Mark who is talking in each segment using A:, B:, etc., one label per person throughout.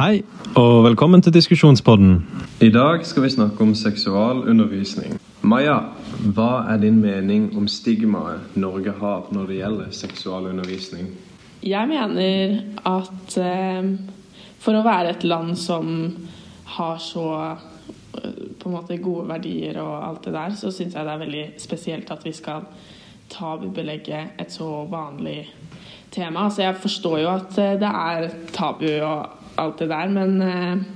A: Hei, og velkommen til diskusjonspodden.
B: I dag skal vi snakke om seksualundervisning. Maja, hva er din mening om stigmaet Norge har når det gjelder seksualundervisning?
C: Jeg mener at eh, for å være et land som har så eh, på en måte gode verdier og alt det der, så syns jeg det er veldig spesielt at vi skal tabubelegge et så vanlig tema. Altså jeg forstår jo at eh, det er tabu og alt det der, men eh,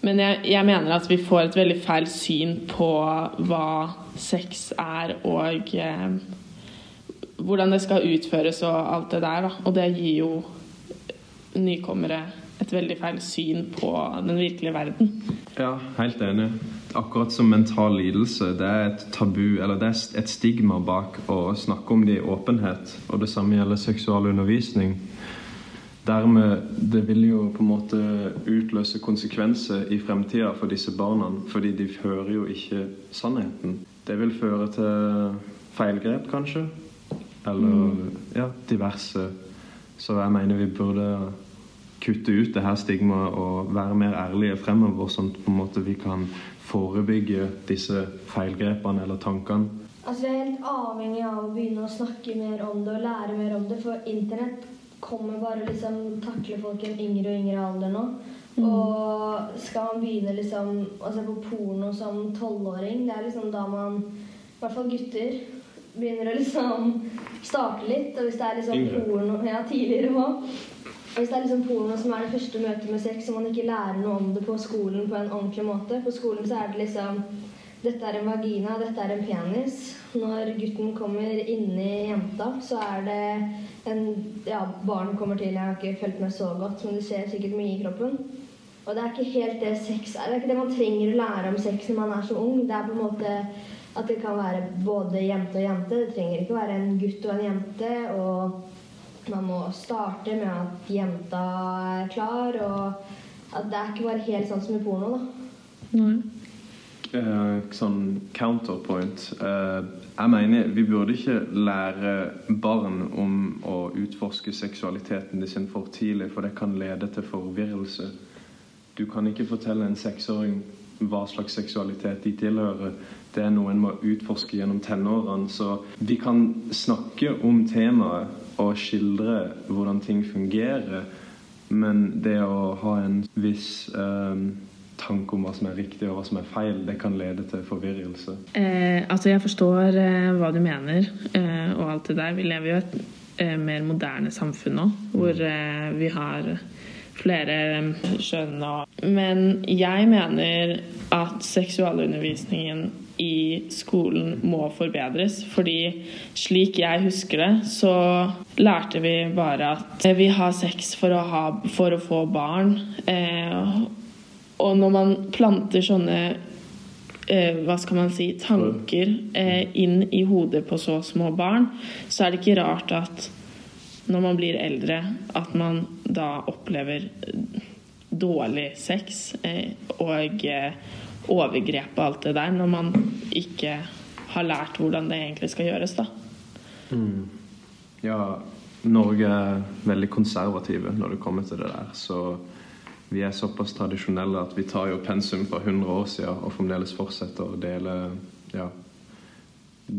C: men jeg, jeg, mener at vi får et veldig feil syn på hva sex er, og eh, hvordan det skal utføres og alt det der. Da. Og det gir jo nykommere et veldig feil syn på den virkelige verden.
B: Ja, helt enig. Akkurat som mental lidelse. Det er et tabu, eller det er et stigma bak å snakke om det i åpenhet. Og det samme gjelder seksualundervisning dermed det vil jo på en måte utløse konsekvenser i fremtida for disse barna, fordi de hører jo ikke sannheten. Det vil føre til feilgrep, kanskje. Eller mm. ja, diverse. Så jeg mener vi burde kutte ut det her stigmaet og være mer ærlige fremover, sånn på en måte vi kan forebygge disse feilgrepene eller tankene.
D: Altså, Vi er helt avhengig av å begynne å snakke mer om det og lære mer om det. For internett kommer bare liksom takle folk i en yngre og yngre alder nå. Mm. Og skal man begynne liksom å se på porno som tolvåring, det er liksom da man, i hvert fall gutter, begynner å liksom starte litt. Og hvis det er liksom porno Ja, tidligere òg. Hvis det er liksom porno som er det første møtet med sex, og man ikke lærer noe om det på skolen på en ordentlig måte På skolen så er det liksom Dette er en vagina, dette er en penis. Når gutten kommer inni jenta, så er det en ja, barn kommer til. Jeg har ikke fulgt med så godt, men du ser sikkert mye i kroppen. Og det er ikke helt det sex er. Det er ikke det man trenger å lære om sex når man er så ung. Det er på en måte at det kan være både jente og jente. Det trenger ikke være en gutt og en jente. Og man må starte med at jenta er klar, og at det er ikke bare helt sånn som i porno, da.
B: Mm. Uh, sånn counterpoint. Uh, jeg mener vi burde ikke lære barn om å utforske seksualiteten sin for tidlig, for det kan lede til forvirrelse. Du kan ikke fortelle en seksåring hva slags seksualitet de tilhører. Det er noe en må utforske gjennom tenårene. Så vi kan snakke om temaet og skildre hvordan ting fungerer, men det å ha en viss um, tanke om hva som er riktig og hva som er feil, det kan lede til forvirrelse?
C: Eh, altså Jeg forstår eh, hva du mener eh, og alt det der. Vi lever jo i et eh, mer moderne samfunn nå, hvor mm. eh, vi har flere skjønn og Men jeg mener at seksualundervisningen i skolen må forbedres. Fordi slik jeg husker det, så lærte vi bare at vi har sex for å, ha, for å få barn. Eh, og når man planter sånne eh, hva skal man si tanker eh, inn i hodet på så små barn, så er det ikke rart at når man blir eldre, at man da opplever dårlig sex eh, og overgrep og alt det der, når man ikke har lært hvordan det egentlig skal gjøres, da.
B: Mm. Ja, Norge er veldig konservative når det kommer til det der, så vi er såpass tradisjonelle at vi tar jo pensum fra 100 år siden og fremdeles fortsetter å dele ja,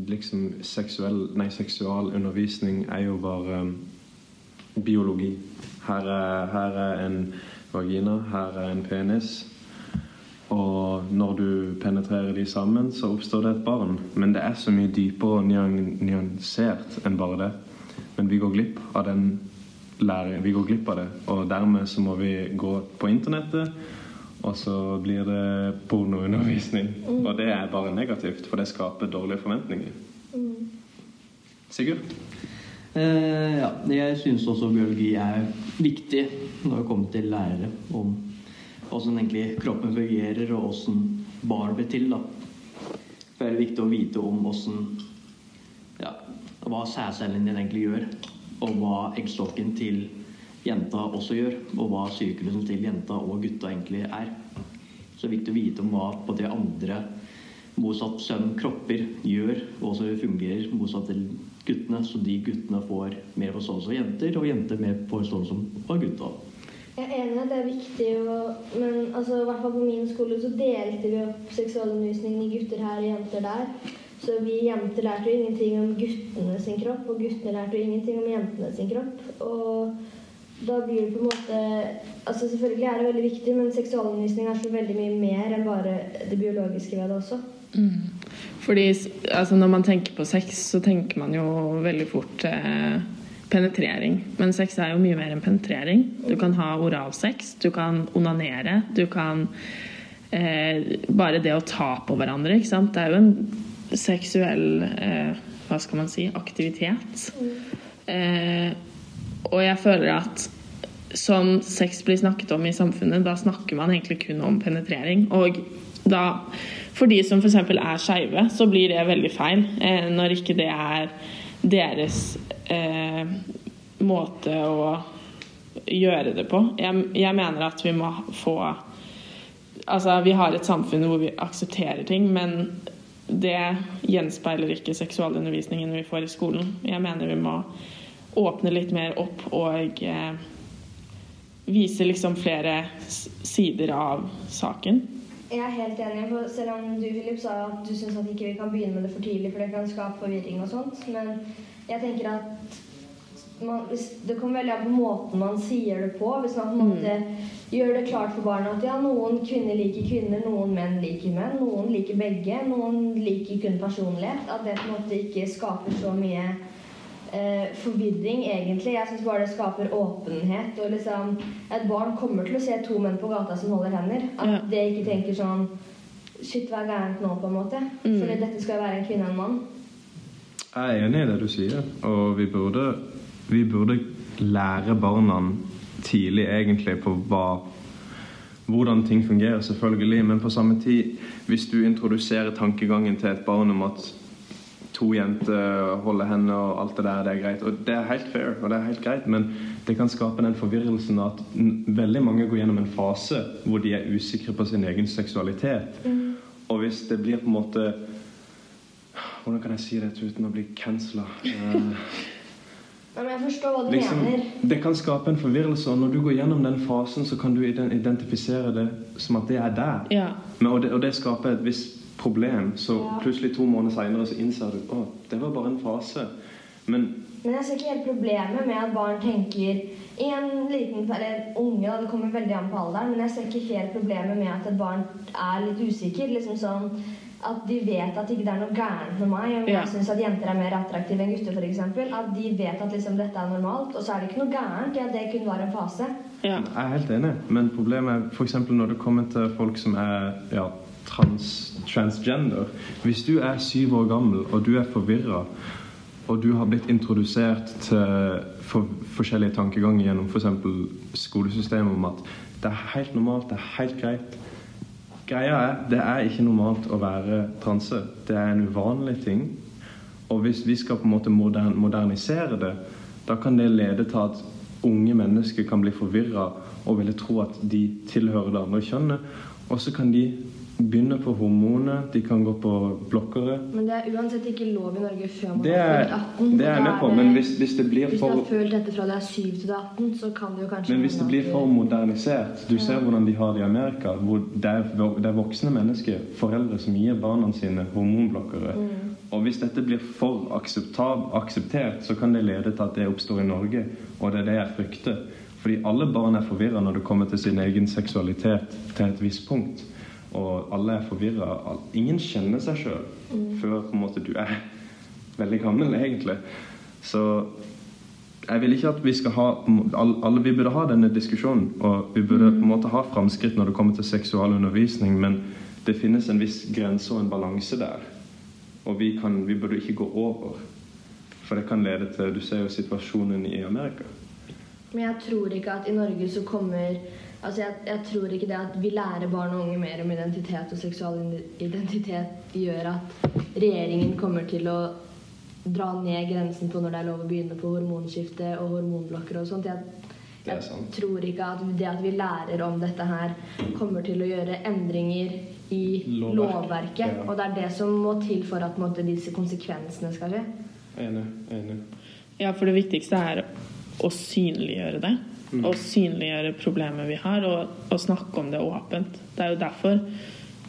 B: liksom seksuell, nei, seksualundervisning er jo bare um, biologi. Her er, her er, en vagina, her er en penis. Og når du penetrerer de sammen, så oppstår det et barn. Men det er så mye dypere og nyansert enn bare det. Men vi går glipp av den lærer, vi går glipp av det. Og dermed så må vi gå på internettet, og så blir det pornoundervisning. Mm. Og det er bare negativt, for det skaper dårlige forventninger. Mm. Sigurd?
E: Eh, ja, jeg syns også biologi er viktig når det kommer til lærere. Om åssen egentlig kroppen fungerer, og åssen barn blir til. da. For det er viktig å vite om åssen ja, hva sædcellen din egentlig gjør og hva eggstokken til jenta også gjør, og hva syklusen til jenta og gutta egentlig er. Så det er viktig å vite om hva på det andre motsatt sønn kropper gjør, og også fungerer motsatt til guttene, så de guttene får mer forståelse av jenter, og jenter mer forståelse av gutta.
D: Jeg er enig i at det er viktig, å, men altså, i hvert fall på min skole så delte vi opp seksualundervisningen i gutter her og jenter der. Så vi jenter lærte jo ingenting om guttene sin kropp, og guttene lærte jo ingenting om jentene sin kropp. Og da blir det på en måte Altså selvfølgelig er det veldig viktig, men seksualundervisning er så veldig mye mer enn bare det biologiske ved det også.
C: Fordi altså, når man tenker på sex, så tenker man jo veldig fort eh, penetrering. Men sex er jo mye mer enn penetrering. Du kan ha oralsex, du kan onanere, du kan eh, Bare det å ta på hverandre, ikke sant. Det er jo en seksuell eh, Hva skal man si aktivitet. Eh, og jeg føler at som sex blir snakket om i samfunnet, da snakker man egentlig kun om penetrering. Og da, for de som f.eks. er skeive, så blir det veldig feil eh, når ikke det er deres eh, måte å gjøre det på. Jeg, jeg mener at vi må få Altså, vi har et samfunn hvor vi aksepterer ting, men det gjenspeiler ikke seksualundervisningen vi får i skolen. Jeg mener vi må åpne litt mer opp og eh, vise liksom flere sider av saken.
D: Jeg er helt enig, for selv om du Philip, sa at du syns at ikke vi kan begynne med det for tidlig, for det kan skape forvirring og sånt. Men jeg tenker at man, det kommer veldig an på måten man sier det på. Hvis man på en måte gjør det klart for barna at ja, noen kvinner liker kvinner, noen menn liker menn, noen liker begge, noen liker kun personlighet. At det på en måte ikke skaper så mye eh, forvirring, egentlig. Jeg syns bare det skaper åpenhet. Og liksom Et barn kommer til å se to menn på gata som holder hender. At
C: Ja.
D: det ikke tenker sånn Shit, hva er gærent nå, på en måte?
C: Mm.
D: Fordi dette skal være en kvinne og en mann.
B: Jeg er enig i det du sier, og vi burde, vi burde lære barna tidlig egentlig på hva, hvordan ting fungerer, selvfølgelig. Men på samme tid, hvis du introduserer tankegangen til et barn om at to jenter holder henne og alt det der, det er greit. Og det er helt fair, og det er helt greit, men det kan skape den forvirrelsen at veldig mange går gjennom en fase hvor de er usikre på sin egen seksualitet. Og hvis det blir på en måte Hvordan kan jeg si dette uten å bli cancela?
D: Men jeg forstår hva du
B: liksom,
D: mener.
B: det kan skape en forvirrelse, og når du går gjennom den fasen, så kan du identifisere det som at det er der.
C: Ja.
B: Men, og, det, og det skaper et visst problem. Så
D: Ja.
B: plutselig to måneder seinere så innser du å, det var bare en fase. Men
D: Men jeg ser ikke helt problemet med at barn tenker i en liten eller unge, da, det kommer veldig an på alderen, men jeg ser ikke helt problemet med at et barn er litt usikker. liksom sånn At de vet at ikke det er noe gærent med meg. Om
C: Ja.
D: jeg syns at jenter er mer attraktive enn gutter, f.eks. At de vet at liksom dette er normalt. Og så er det ikke noe gærent i at det kun var en fase.
C: ja.
B: jeg er helt enig. Men problemet er f.eks. når det kommer til folk som er ja, trans, transgender. Hvis du er syv år gammel, og du er forvirra, og du har blitt introdusert til for, forskjellige tankeganger gjennom f.eks. skolesystemet om at det er helt normalt, det er helt greit Greia er, det er ikke normalt å være transe. Det er en uvanlig ting. Og hvis vi skal på en måte modern, modernisere det, da kan det lede til at unge mennesker kan bli forvirra og ville tro at de tilhører det andre kjønnet. Og så kan de begynne på hormoner, de kan gå på blokkere.
D: Men det er uansett ikke lov i Norge før man
B: er,
D: har fylt 18.
B: det er jeg med på, men hvis, hvis det blir
D: Hvis du har følt dette fra du er 7 til du er 18, så kan det jo kanskje
B: Men hvis det blir for modernisert Du ser hvordan de har det i Amerika, hvor det er, det er voksne mennesker, foreldre, som gir barna sine hormonblokkere. Og hvis dette blir for akseptert, så kan det lede til at det oppstår i Norge. Og det er det jeg frykter. Fordi alle barn er forvirra når det kommer til sin egen seksualitet til et visst punkt. Og alle er forvirra. Ingen kjenner seg sjøl før på en måte du er veldig gammel, egentlig. Så jeg vil ikke at vi skal ha alle, alle, Vi burde ha denne diskusjonen, og vi burde på en måte ha framskritt når det kommer til seksualundervisning, men det finnes en viss grense og en balanse der. Og vi, kan, vi burde ikke gå over. For det kan lede til Du ser jo situasjonen i Amerika.
D: Men jeg tror ikke at i Norge så kommer Altså jeg, jeg tror ikke det at vi lærer barn og unge mer om identitet og seksualidentitet gjør at regjeringen kommer til å dra ned grensen på når det er lov å begynne på hormonskifte og hormonblokker og sånt. Jeg, jeg tror ikke at det at vi lærer om dette her, kommer til å gjøre endringer i
B: Lovverk.
D: lovverket.
B: Ja.
D: Og det er det som må til for at måtte, disse konsekvensene skal skje.
B: Enig. enig.
C: Ja, for det viktigste er å synliggjøre det. Å synliggjøre problemet vi har, og, og snakke om det åpent. Det er jo derfor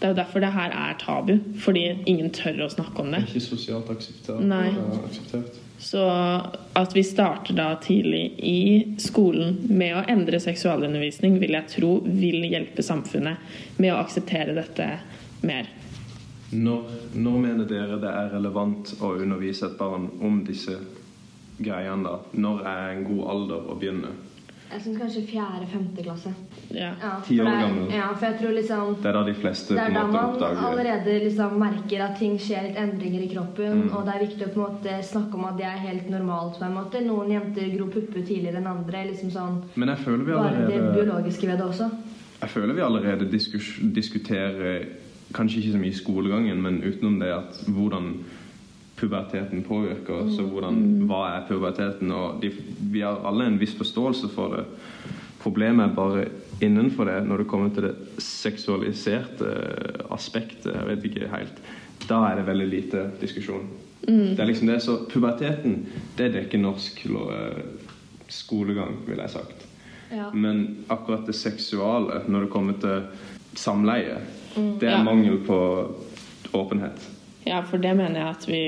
C: det er jo derfor det her er tabu. Fordi ingen tør å snakke om det.
B: Det er ikke sosialt eh, akseptert.
C: Så at vi starter da tidlig i skolen med å endre seksualundervisning, vil jeg tro vil hjelpe samfunnet med å akseptere dette mer.
B: Når, når mener dere det er relevant å undervise et barn om disse greiene? da? Når er en god alder å begynne?
D: Jeg syns kanskje fjerde-femte klasse.
C: Ja.
D: Ja,
B: Ti år gammel.
D: Ja, for jeg tror liksom
B: Det er da de fleste
D: Det er da man
B: oppdager
D: allerede liksom merker at ting skjer litt endringer i kroppen.
B: Mm.
D: Og det er viktig å på en måte snakke om at det er helt normalt. på en måte. Noen jenter gror pupper tidligere enn andre. liksom sånn
B: Men jeg føler vi allerede
D: Bare det biologiske ved det også.
B: Jeg føler vi allerede diskus, diskuterer Kanskje ikke så mye i skolegangen, men utenom det at hvordan puberteten påvirker oss, og hvordan, hva er puberteten. Og de, vi har alle en viss forståelse for det. Problemet er bare innenfor det, når det kommer til det seksualiserte aspektet. Jeg vet ikke helt. Da er det veldig lite diskusjon. Det er liksom det, så Puberteten det dekker norsk eh, skolegang, ville jeg sagt.
D: Ja.
B: Men akkurat det seksuale, når det kommer til samleie, det er
C: Ja.
B: mangel på åpenhet.
C: Ja, for det mener jeg at vi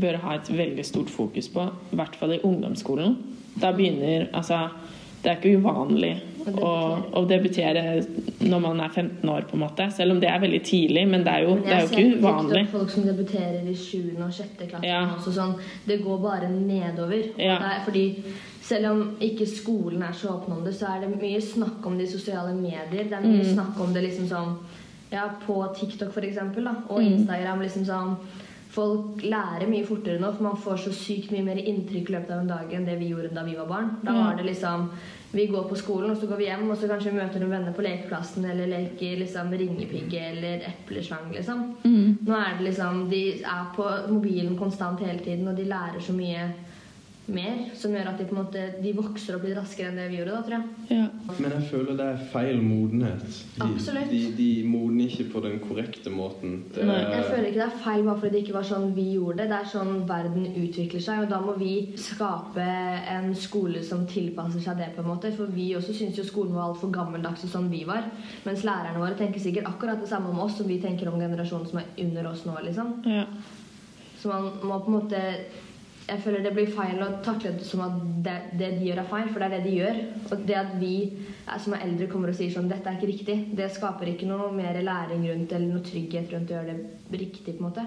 C: bør ha et veldig stort fokus på, i hvert fall i ungdomsskolen. Da begynner Altså, det er ikke uvanlig å, å debutere når man er 15 år, på en måte. Selv om det er veldig tidlig, men det er jo, det er jo ikke uvanlig.
D: Jeg ser folk som debuterer i 7. og 6. klasse.
C: Ja.
D: Også sånn, det går bare nedover.
C: Ja.
D: det er, fordi selv om ikke skolen er så åpen om det, så er det mye snakk om de sosiale medier. Det er mye
C: Mm.
D: snakk om det liksom sånn Ja, på TikTok for eksempel, da, og
C: Mm.
D: Instagram liksom sånn Folk lærer mye fortere nå, for man får så sykt mye mer inntrykk i løpet av en dag enn det vi gjorde da vi var barn. Da
C: Ja.
D: var det liksom Vi går på skolen, og så går vi hjem, og så kanskje vi møter noen venner på lekeplassen, eller leker liksom ringepigge eller epleslang, liksom.
C: Mm.
D: Nå er det liksom De er på mobilen konstant hele tiden, og de lærer så mye mer som gjør at de på en måte De vokser opp litt raskere enn det vi gjorde da, tror jeg.
C: Ja.
B: Men jeg føler det er feil modenhet. De,
D: Absolutt.
B: de, de modner ikke på den korrekte måten. Det,
C: Nei,
D: Jeg føler ikke det er feil bare fordi det ikke var sånn vi gjorde det. Det er sånn verden utvikler seg, og da må vi skape en skole som tilpasser seg det. på en måte. For vi også syns jo skolen var altfor gammeldags og sånn vi var. Mens lærerne våre tenker sikkert akkurat det samme om oss som vi tenker om generasjonen som er under oss nå. liksom.
C: ja.
D: Så man må på en måte Jeg føler det blir feil å takle det som at det, det de gjør, er feil, for det er det de gjør. Og det at vi som er eldre kommer og sier sånn 'Dette er ikke riktig', det skaper ikke noe mer læring rundt eller noe trygghet rundt å gjøre det riktig. på en måte.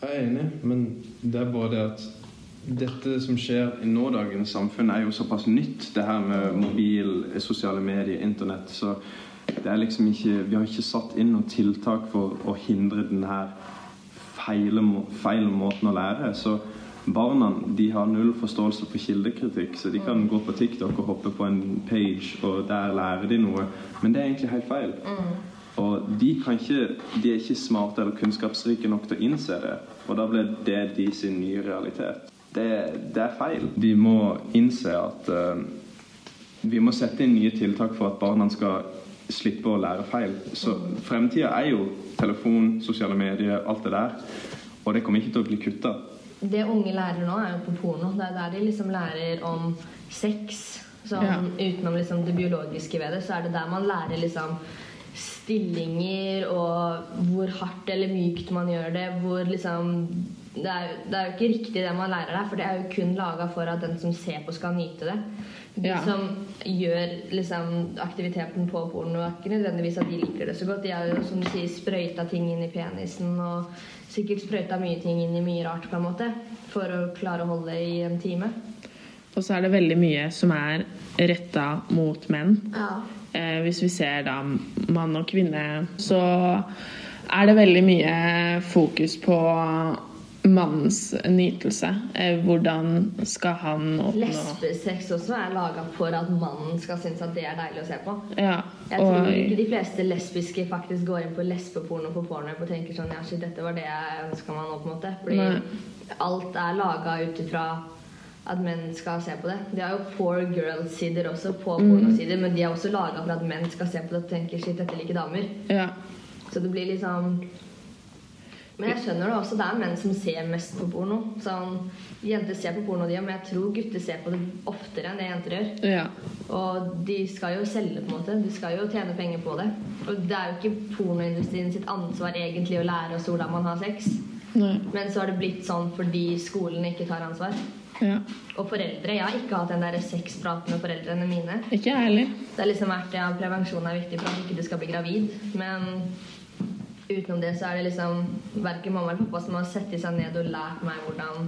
B: Jeg er enig, men det er bare det at dette som skjer i nådagens samfunn, er jo såpass nytt. Det her med mobil, sosiale medier, internett. Så det er liksom ikke Vi har ikke satt inn noen tiltak for å hindre den her feile, feil måten å lære. Så barna de har null forståelse for kildekritikk, så de kan gå på TikTok og hoppe på en page, og der lærer de noe. Men det er egentlig helt feil. Og de, kan ikke, de er ikke smarte eller kunnskapsrike nok til å innse det. Og da blir det de sin nye realitet. Det, det er feil. De må innse at uh, vi må sette inn nye tiltak for at barna skal slippe å lære feil. Så fremtida er jo telefon, sosiale medier, alt det der. Og det kommer ikke til å bli kutta.
D: Det unge lærer nå, er jo på porno. Det er der de liksom lærer om sex. Sånn,
C: Ja.
D: Utenom liksom det biologiske ved det, så er det der man lærer liksom stillinger og hvor hardt eller mykt man gjør det. Hvor liksom det er, det er jo ikke riktig det man lærer der, for det er jo kun laga for at den som ser på, skal nyte det. De
C: Ja.
D: som gjør liksom aktiviteten på porno, er ikke nødvendigvis at de liker det så godt. De har jo som du sier sprøyta ting inn i penisen og sikkert sprøyta mye ting inn i mye rart på en måte for å klare å holde i en time.
C: Og så er det veldig mye som er retta mot menn.
D: Ja.
C: Eh, hvis vi ser da mann og kvinne, så er det veldig mye fokus på mannens nytelse. Eh, hvordan skal han oppnå
D: Lesbesex også er laga for at mannen skal synes at det er deilig å se på.
C: Ja,
D: Jeg tror ikke de fleste lesbiske faktisk går inn på lesbeporno på Pornhub og tenker sånn Ja, shit, dette var det jeg ønska meg nå, på en måte. Fordi
C: Nei.
D: alt er laga ut ifra at menn skal se på det. De har jo poor girls-sider også på
C: Mm.
D: pornosider, men de er også laga for at menn skal se på det og tenke shit, dette liker damer.
C: ja.
D: Så det blir liksom Men jeg skjønner det også. Det er menn som ser mest på porno. Sånn, jenter ser på porno, de, men jeg tror gutter ser på det oftere enn det jenter gjør.
C: Ja.
D: Og de skal jo selge, på en måte. De skal jo tjene penger på det. Og det er jo ikke pornoindustrien sitt ansvar egentlig å lære oss hvordan man har sex.
C: Nei.
D: Men så har det blitt sånn fordi skolen ikke tar ansvar.
C: Ja.
D: Og foreldre. Jeg har ikke hatt den der sexpraten med foreldrene mine.
C: Ikke jeg heller.
D: Det har liksom vært ja, prevensjon er viktig for at ikke du skal bli gravid. Men utenom det så er det liksom verken mamma eller pappa som har sett seg ned og lært meg hvordan,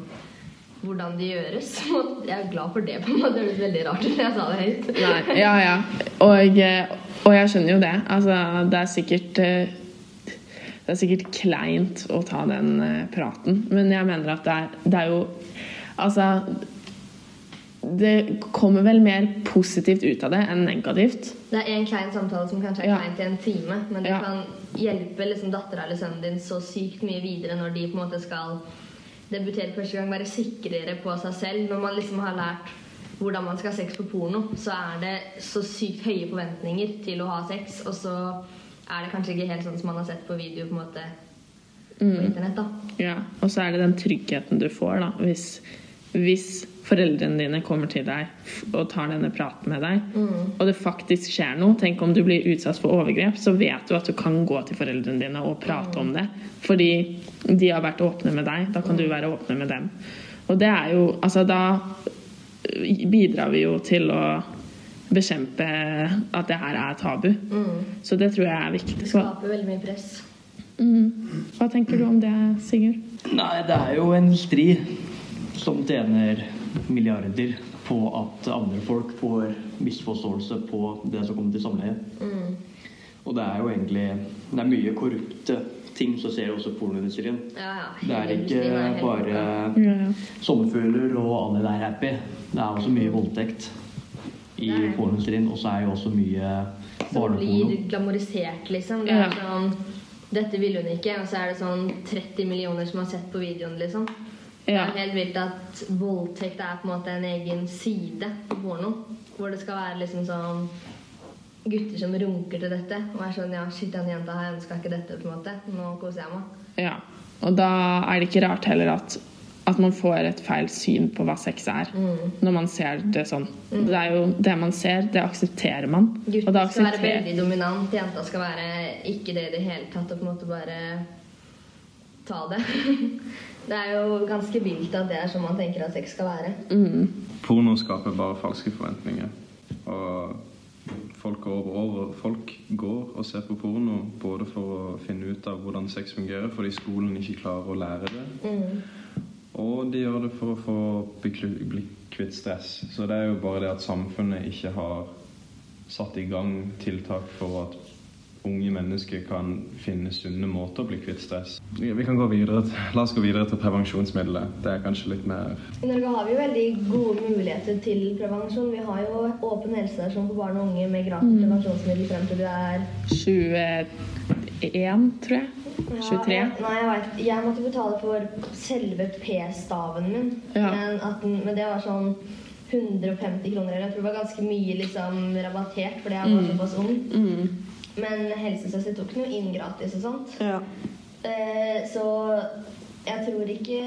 D: hvordan det gjøres. Jeg er glad for det. på en måte. Det høres veldig rart ut når jeg sa det høyt.
C: Nei, ja, ja. Og, eh, og jeg skjønner jo det. Altså, det er sikkert eh, Det er sikkert kleint å ta den eh, praten, men jeg mener at det er, det er jo Altså Det kommer vel mer positivt ut av det enn negativt.
D: Det er en klein samtale som kanskje er
C: Ja.
D: kleint i en time, men det
C: Ja.
D: kan hjelpe liksom dattera eller sønnen din så sykt mye videre når de på en måte skal debutere første gang, være sikrere på seg selv. Når man liksom har lært hvordan man skal ha sex på porno, så er det så sykt høye forventninger til å ha sex, og så er det kanskje ikke helt sånn som man har sett på video på en måte på internett. da.
C: Ja, Og så er det den tryggheten du får da, hvis, hvis foreldrene dine kommer til deg og tar denne praten med deg, og det faktisk skjer noe. Tenk om du blir utsatt for overgrep, så vet du at du kan gå til foreldrene dine og prate om det. Fordi de har vært åpne med deg. Da kan du være åpne med dem. Og det er jo Altså, da bidrar vi jo til å bekjempe at det her er tabu. Så det tror jeg er viktig.
D: Det skaper veldig mye press.
C: mm. Hva tenker du om det, Sigurd?
E: Nei, det er jo en stri som tjener milliarder på at andre folk får misforståelse på det som kommer til samleie. Og det er jo egentlig Det er mye korrupte ting som skjer også i pornoindustrien.
D: Ja, ja.
E: Det er ikke
D: er
E: bare.
C: Ja, ja.
E: sommerfugler og alle der happy. Det er også mye voldtekt i pornoindustrien. Og så er jo også mye
D: som
E: barneporno.
D: blir glamorisert, liksom. Det er sånn Dette vil hun ikke. Og så er det sånn 30 millioner som har sett på videoen, liksom.
C: Ja.
D: Det er helt vilt at voldtekt er på en måte en egen side på porno. Hvor det skal være liksom sånn gutter som runker til dette. Og er sånn Ja, shit, den jenta her ønska ikke dette, på en måte. Nå koser jeg meg.
C: Ja, og da er det ikke rart heller at, at man får et feil syn på hva sex er. Når man ser det sånn. Det er jo det man ser, det aksepterer man.
D: Gutten
C: aksepterer...
D: skal være veldig dominant, jenta skal være ikke det i det hele tatt. Og på en måte bare ta det. Det er jo ganske vilt at det er sånn man tenker at sex skal være.
B: Porno skaper bare falske forventninger. Og folk går, over, folk går og ser på porno både for å finne ut av hvordan sex fungerer, fordi skolen ikke klarer å lære det. Og de gjør det for å få bli kvitt stress. Så det er jo bare det at samfunnet ikke har satt i gang tiltak for at unge mennesker kan finne sunne måter å bli kvitt stress. Vi kan gå videre, til- La oss gå videre til prevensjonsmidler. Det er kanskje litt mer
D: I Norge har vi jo veldig gode muligheter til prevensjon. Vi har jo åpen helsestasjon for barn og unge med gratis prevensjonsmiddel frem til du er
C: 21, tror jeg. 23.
D: Jeg, nei, jeg veit. Jeg måtte betale for selve P-staven min.
C: Ja.
D: Men, at men det var sånn 150 kroner. Eller jeg tror det var ganske mye liksom, rabattert fordi jeg var såpass ung. Men helsesøster tok den jo inn gratis og sånt.
C: Ja.
D: Eh, så jeg tror ikke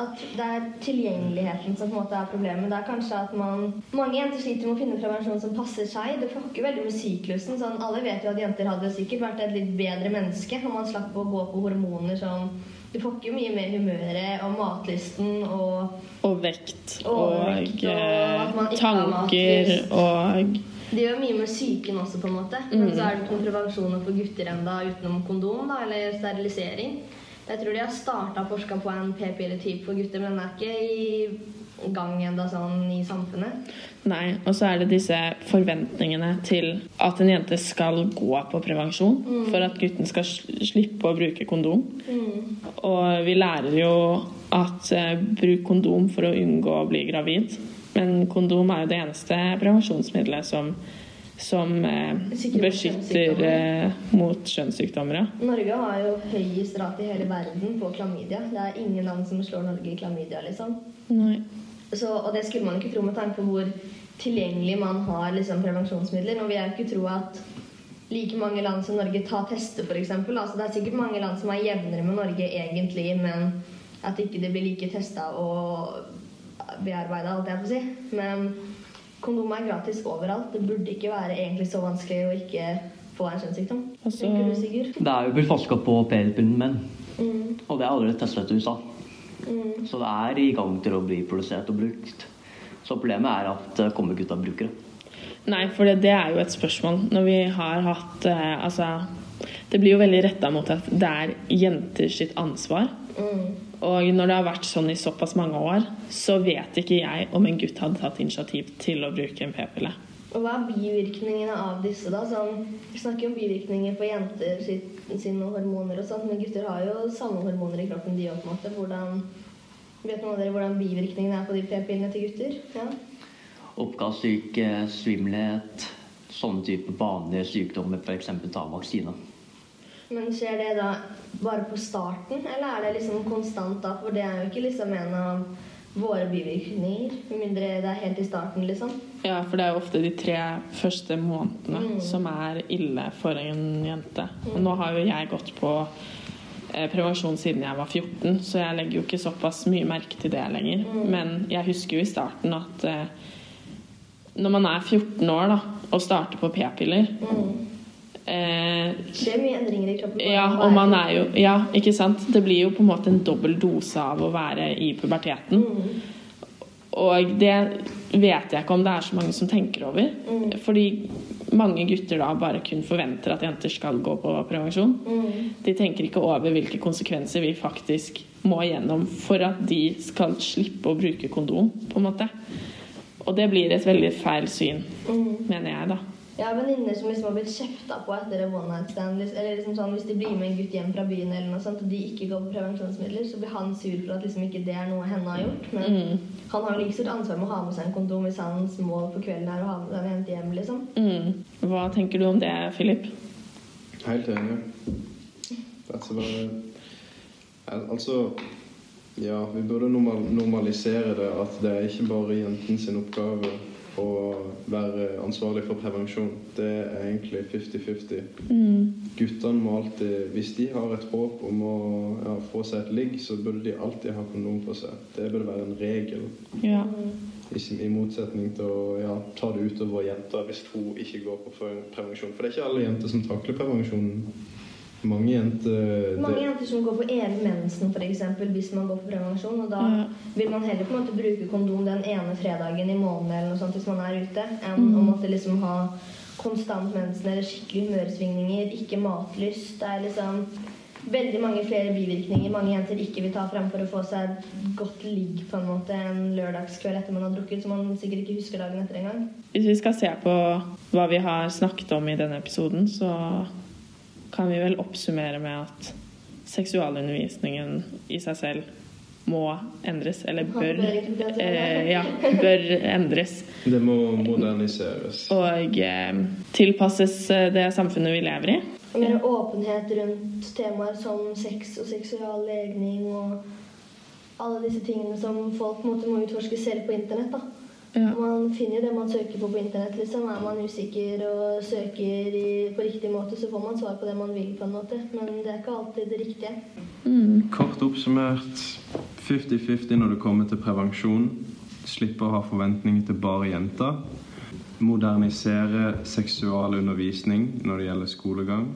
D: at det er tilgjengeligheten som på en måte er problemet. Det er kanskje at man Mange jenter sliter med å finne prevensjon som passer seg. Det fucker veldig med syklusen. Sånn, alle vet jo at jenter hadde sikkert vært et litt bedre menneske om man slapp å gå på hormoner som Du fucker ikke mye med humøret og matlysten og
C: Og vekt. Og,
D: og
C: eh, tanker og
D: Det gjør mye med psyken også, på en måte. Men så er det noen for gutter enda utenom kondom da, eller sterilisering. Jeg tror de har starta forska på en p-pille-type for gutter, men den er ikke i gang ennå sånn i samfunnet.
C: Nei, og så er det disse forventningene til at en jente skal gå på prevensjon for at gutten skal slippe å bruke kondom. Og vi lærer jo at eh, bruk kondom for å unngå å bli gravid. Men kondom er jo det eneste prevensjonsmiddelet som, som eh, beskytter eh, mot kjønnssykdommer. Ja.
D: Norge har jo høyest rate i hele verden på klamydia. Det er ingen land som slår Norge i klamydia, liksom. Så, og det skulle man ikke tro med tanke på hvor tilgjengelig man har liksom, prevensjonsmidler. Nå vil jeg ikke tro at like mange land som Norge tar tester, f.eks. Altså, det er sikkert mange land som er jevnere med Norge egentlig, men at ikke det blir like testa og bearbeida, alt jeg på å si. Men kondom er gratis overalt. Det burde ikke være egentlig så vanskelig å ikke få en kjønnssykdom.
C: Altså-?
E: Det er jo blitt forska på p-piller menn,
D: Mm,
E: og det er allerede testet i USA.
D: mm,
E: Så det er i gang til å bli produsert og brukt. Så problemet er at det kommer gutta av brukere.
C: Nei, for det, det er jo et spørsmål. Når vi har hatt eh, Altså, det blir jo veldig retta mot at det er jenter sitt ansvar.
D: mm.
C: Og når det har vært sånn i såpass mange år, så vet ikke jeg om en gutt hadde tatt initiativ til å bruke en p-pille.
D: Og hva er bivirkningene av disse, da? Sånn, vi snakker om bivirkninger på jenter sine hormoner og sånt, men gutter har jo samme hormoner i kroppen, de òg, på en måte. Hvordan Vet noen av dere hvordan bivirkningene er på de p-pillene til gutter? Ja?
E: Oppkastsyke, svimmelhet, sånne type vanlige sykdommer, f.eks. ta vaksine.
D: Men skjer det da bare på starten, eller er det liksom konstant da? For det er jo ikke liksom en av våre bivirkninger, med mindre det er helt i starten, liksom.
C: Ja, for det er jo ofte de tre første månedene
D: Mm.
C: som er ille for en jente. Og nå har jo jeg gått på eh, prevensjon siden jeg var 14, så jeg legger jo ikke såpass mye merke til det lenger. Men jeg husker jo i starten at eh, når man er 14 år da, og starter på p-piller eh,
D: Det skjer mye endringer i kroppen.
C: Ja, og man er jo Ja, ikke sant? Det blir jo på en måte en dobbel dose av å være i puberteten.
D: Mm.
C: Og det vet jeg ikke om det er så mange som tenker over.
D: Mm.
C: Fordi mange gutter da bare kun forventer at jenter skal gå på prevensjon.
D: Mm.
C: De tenker ikke over hvilke konsekvenser vi faktisk må igjennom for at de skal slippe å bruke kondom, på en måte. Og det blir et veldig feil syn,
D: Mm.
C: mener jeg, da.
D: Jeg har venninner som liksom har blitt kjefta på etter en one night stand. liksom- Eller liksom sånn, Hvis de blir med en gutt hjem fra byen, eller noe sånt, og de ikke går på prevensjonsmidler, så blir han sur for at liksom ikke det er noe henne har gjort. Men
C: Mm.
D: han har jo like stort ansvar med å ha med seg en kondom hvis hans mål på kvelden er å ha med seg en jente hjem. liksom.
C: Mm. Hva tenker du om det, Philip?
B: Helt enig. Dette var Al- Altså Ja, vi burde normal normalisere det. At det er ikke bare jentens sin oppgave å være ansvarlig for prevensjon. Det er egentlig 50-50.
C: Mm.
B: Guttene må alltid Hvis de har et håp om å ja, få seg et ligg, så burde de alltid ha kondom på seg. Det burde være en regel.
C: Ja.
B: I, I motsetning til å ja, ta det utover jenter hvis hun ikke går på prevensjon. For det er ikke alle jenter som takler prevensjon. Mange jenter
D: Mange jenter som går på evig mensen, f.eks., hvis man går på prevensjon. Og da
C: Ja.
D: vil man heller på en måte bruke kondom den ene fredagen i måneden eller noe sånt hvis man er ute, enn å måtte liksom ha konstant mensen eller skikkelig humørsvingninger, ikke matlyst. Det er liksom veldig mange flere bivirkninger mange jenter ikke vil ta frem for å få seg et godt ligg på en måte en lørdagskveld etter man har drukket, så man sikkert ikke husker dagen etter engang.
C: Hvis vi skal se på hva vi har snakket om i denne episoden, så kan vi vel oppsummere med at seksualundervisningen i seg selv må endres, eller bør, eh, ja, bør endres.
B: det må moderniseres.
C: Og eh, tilpasses eh, det samfunnet vi lever i.
D: Mer åpenhet rundt temaer som sex og seksual legning og alle disse tingene som folk måtte, må utforske selv på internett. da.
C: Ja.
D: Man finner det man søker på på internett. liksom. Er man usikker og søker i, på riktig måte, så får man svar på det man vil. på en måte. Men det er ikke alltid det riktige.
C: Mm.
B: Kort oppsummert 50-50 når det kommer til prevensjon. Slippe å ha forventninger til bare jenter. Modernisere seksualundervisning når det gjelder skolegang.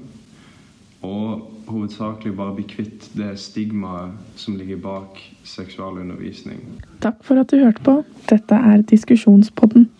B: Og hovedsakelig bare bli kvitt det stigmaet som ligger bak seksualundervisning.
C: Takk for at du hørte på. Dette er Diskusjonspodden.